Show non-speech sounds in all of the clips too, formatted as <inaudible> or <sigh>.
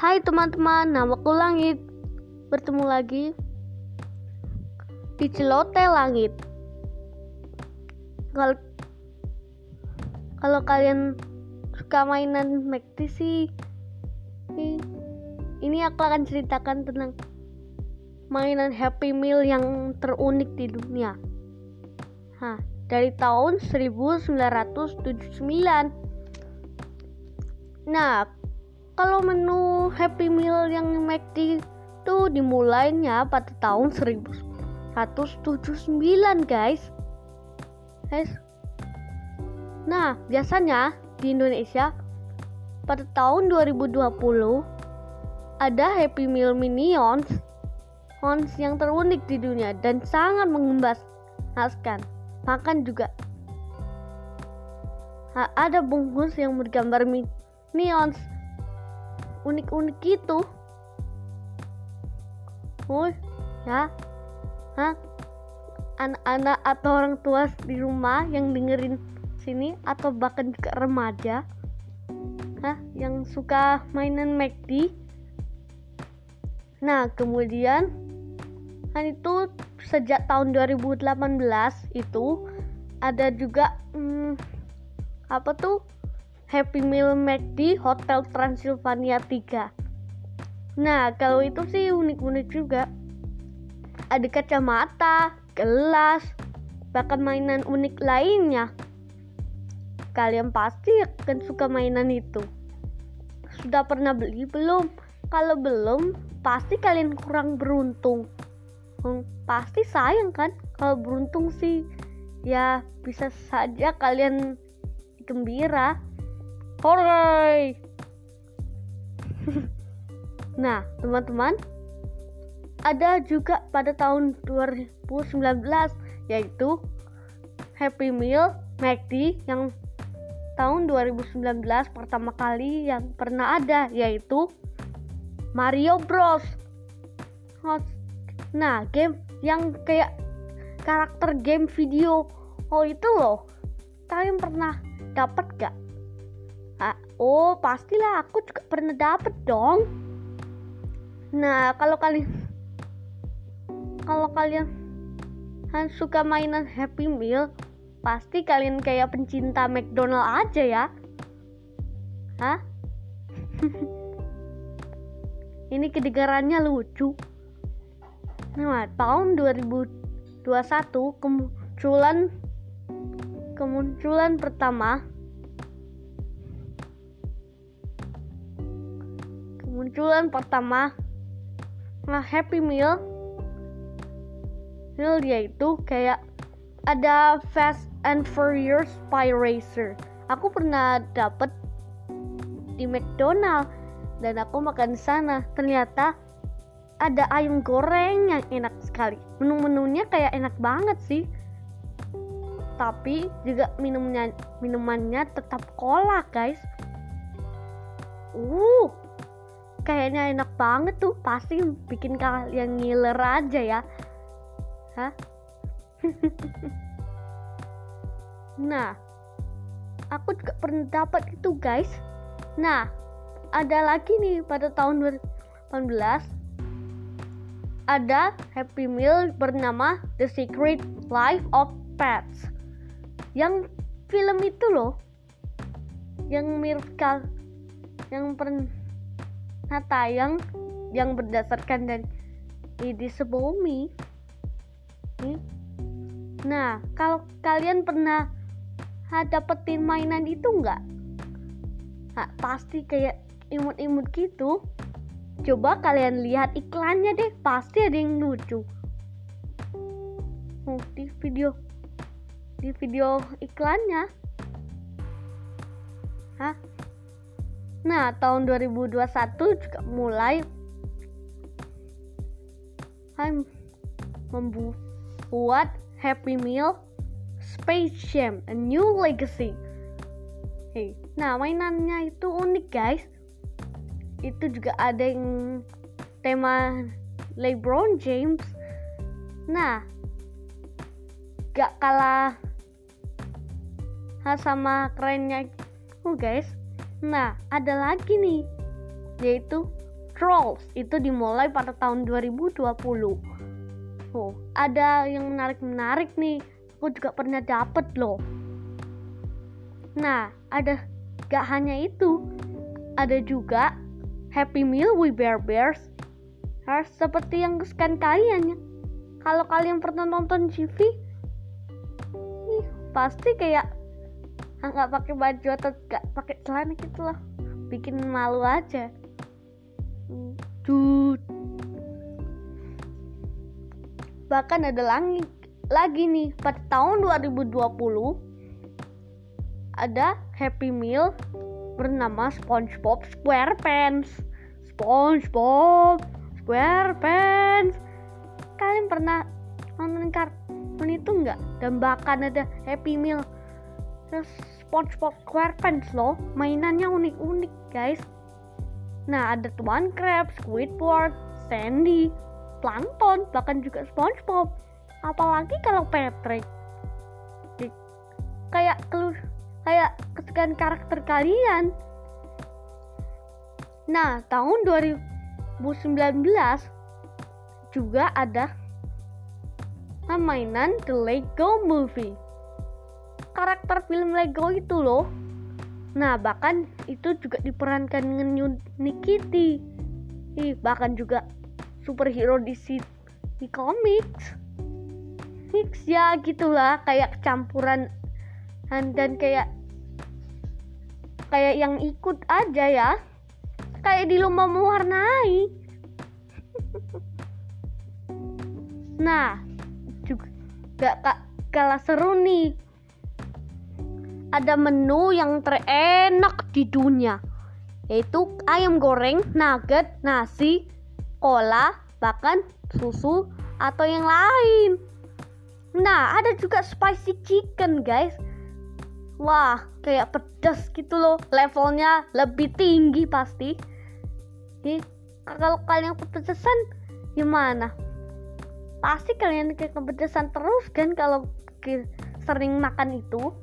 Hai teman-teman, namaku Langit. Bertemu lagi di Celote Langit. Kalau kalau kalian suka mainan McD sih, ini aku akan ceritakan tentang mainan Happy Meal yang terunik di dunia. Hah, dari tahun 1979. Nah, kalau menu Happy Meal yang McD itu dimulainya pada tahun 1979 guys. Guys. Nah, biasanya di Indonesia pada tahun 2020 ada Happy Meal Minions Mons yang terunik di dunia dan sangat mengebaskan. Makan juga ada bungkus yang bergambar minions unik-unik gitu. Oh ya. Hah? Anak-anak atau orang tua di rumah yang dengerin sini atau bahkan juga remaja hah yang suka mainan McD nah kemudian kan itu sejak tahun 2018 itu ada juga hmm, apa tuh Happy Meal McD Hotel Transylvania 3 nah kalau itu sih unik-unik juga. Ada kacamata gelas bahkan mainan unik lainnya. Kalian pasti akan suka mainan itu. Sudah pernah beli belum? Kalau belum pasti kalian kurang beruntung. Hmm, pasti sayang kan? Kalau beruntung sih ya bisa saja kalian gembira Hooray! <laughs> nah, teman-teman, ada juga pada tahun 2019 yaitu Happy Meal McD yang tahun 2019 pertama kali yang pernah ada yaitu Mario Bros. Nah, game yang kayak karakter game video oh itu loh. Kalian pernah dapat gak Oh, pastilah aku juga pernah dapet dong. Nah, kalau kalian kalau kalian kan suka mainan Happy Meal, pasti kalian kayak pencinta McDonald aja ya. Hah? <laughs> Ini kedengarannya lucu. Nah, tahun 2021 kemunculan kemunculan pertama kemunculan pertama nah Happy Meal. Meal yaitu kayak ada Fast and Furious Spy Racer. Aku pernah dapet di McDonald dan aku makan sana. Ternyata ada ayam goreng yang enak sekali. Menu-menunya kayak enak banget sih. Tapi juga minumnya minumannya tetap cola guys. Uh kayaknya enak banget tuh. Pasti bikin kalian ngiler aja ya. Hah? <laughs> Nah aku juga pernah dapat itu guys. Nah ada lagi nih pada tahun 2018 ada Happy Meal bernama The Secret Life of Pets. Yang film itu loh. Yang mirip yang pernah nah tayang yang berdasarkan dan ide sebumi nah kalau kalian pernah dapetin mainan itu enggak nah, pasti kayak imut-imut gitu. Coba kalian lihat iklannya deh pasti ada yang lucu. Oh, di video di video iklannya. Hah? Nah, tahun 2021 juga mulai membuat Happy Meal Space Jam A New Legacy. Hey, nah mainannya itu unik guys. Itu juga ada yang tema LeBron James. Nah, gak kalah sama kerennya oh guys Nah, ada lagi nih, yaitu Trolls itu dimulai pada tahun 2020. Oh, ada yang menarik-menarik nih. Aku juga pernah dapet loh. Nah, ada gak hanya itu. Ada juga Happy Meal with Bear Bears. Harus seperti yang kesukaan kalian ya. Kalau kalian pernah nonton TV, ih, pasti kayak nggak pakai baju atau nggak pakai celana gitu loh. Bikin malu aja. Dude. bahkan ada lagi lagi nih pada tahun 2020 ada Happy Meal bernama SpongeBob SquarePants. SpongeBob SquarePants. Kalian pernah nonton kartun itu nggak? Dan bahkan ada Happy Meal SpongeBob SquarePants loh mainannya unik-unik guys. Nah ada Tuan Crab, Squidward, Sandy, Plankton bahkan juga SpongeBob. Apalagi kalau Patrick. Kayak keluar kayak kesukaan karakter kalian. Nah tahun 2019 juga ada mainan The Lego Movie karakter film Lego itu loh. Nah, bahkan itu juga diperankan dengan Nikiti. Ih, bahkan juga superhero di di comics. Mix ya gitulah kayak campuran dan kayak kayak yang ikut aja ya. Kayak di lomba mewarnai. <laughs> nah, juga gak kalah seru nih ada menu yang terenak di dunia yaitu ayam goreng, nugget, nasi, cola, bahkan susu atau yang lain. Nah, ada juga spicy chicken, guys. Wah, kayak pedas gitu loh. Levelnya lebih tinggi pasti. Jadi, kalau kalian kepedesan gimana? Pasti kalian kepedesan terus kan kalau sering makan itu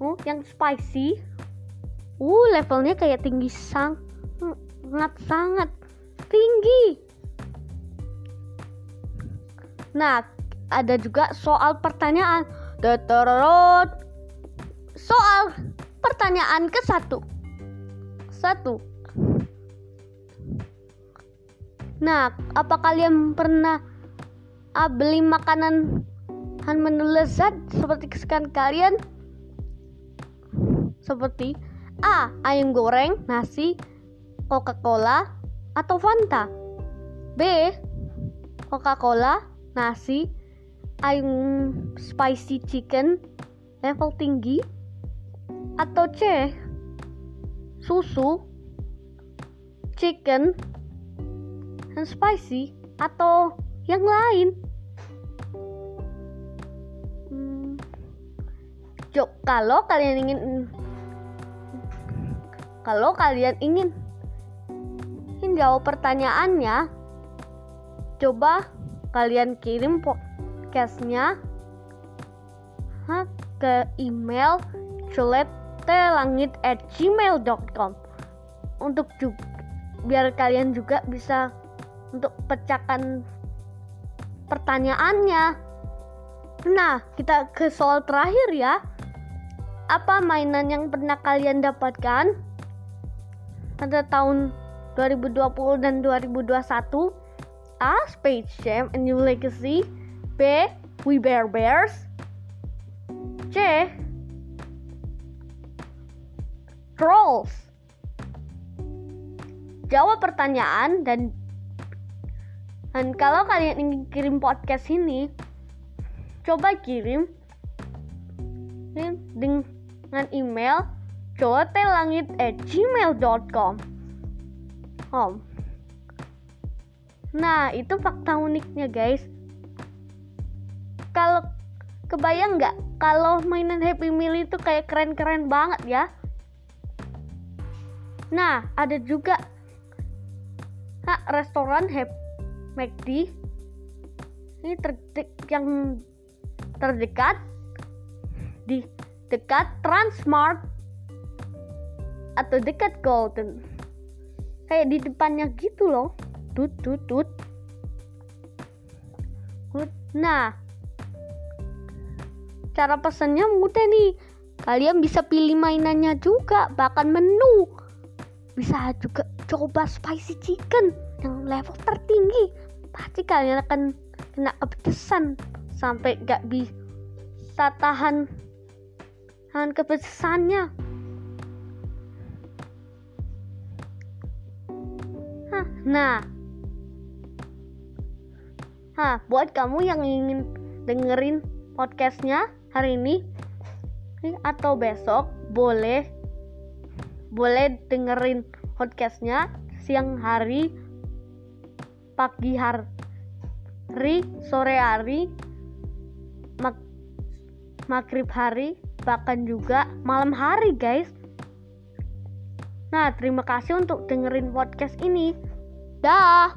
uh, yang spicy. Uh levelnya kayak tinggi sang sangat sangat. Tinggi. Nah ada juga soal pertanyaan. Teterot. soal pertanyaan ke satu. Satu. Nah apa kalian pernah uh, beli makanan menu lezat seperti kesukaan kalian seperti A. Ayam goreng, nasi, Coca-Cola, atau Fanta B. Coca-Cola, nasi, ayam spicy chicken level tinggi atau C. Susu, chicken, dan spicy atau yang lain. Hmm. kalau kalian ingin kalau kalian ingin ingin jawab pertanyaannya, coba kalian kirim podcastnya ke email culetelangit@gmail.com untuk juga biar kalian juga bisa untuk pecahkan pertanyaannya. Nah, kita ke soal terakhir ya. Apa mainan yang pernah kalian dapatkan? Pada tahun 2020 dan 2021 A. Space Jam A New Legacy B. We Bear Bears C. Trolls Jawab pertanyaan dan dan kalau kalian ingin kirim podcast ini coba kirim dengan email cotelangit at gmail.com oh. Nah itu fakta uniknya guys. Kalau kebayang nggak? Kalau mainan Happy Meal itu kayak keren-keren banget ya. Nah ada juga ha, restoran Happy McD ini terdek yang terdekat di dekat Transmart atau dekat Golden. kayak di depannya gitu loh. Tut tut tut. Nah cara pesennya mudah nih. Kalian bisa pilih mainannya juga bahkan menu. Bisa juga coba spicy chicken yang level tertinggi. Pasti kalian akan kena kepedesan sampai gak bisa tahan tahan kepedesannya nah. Buat kamu yang ingin dengerin podcastnya hari ini atau besok boleh. Boleh dengerin podcastnya siang hari pagi hari sore hari mag maghrib hari bahkan juga malam hari guys. Nah terima kasih untuk dengerin podcast ini dah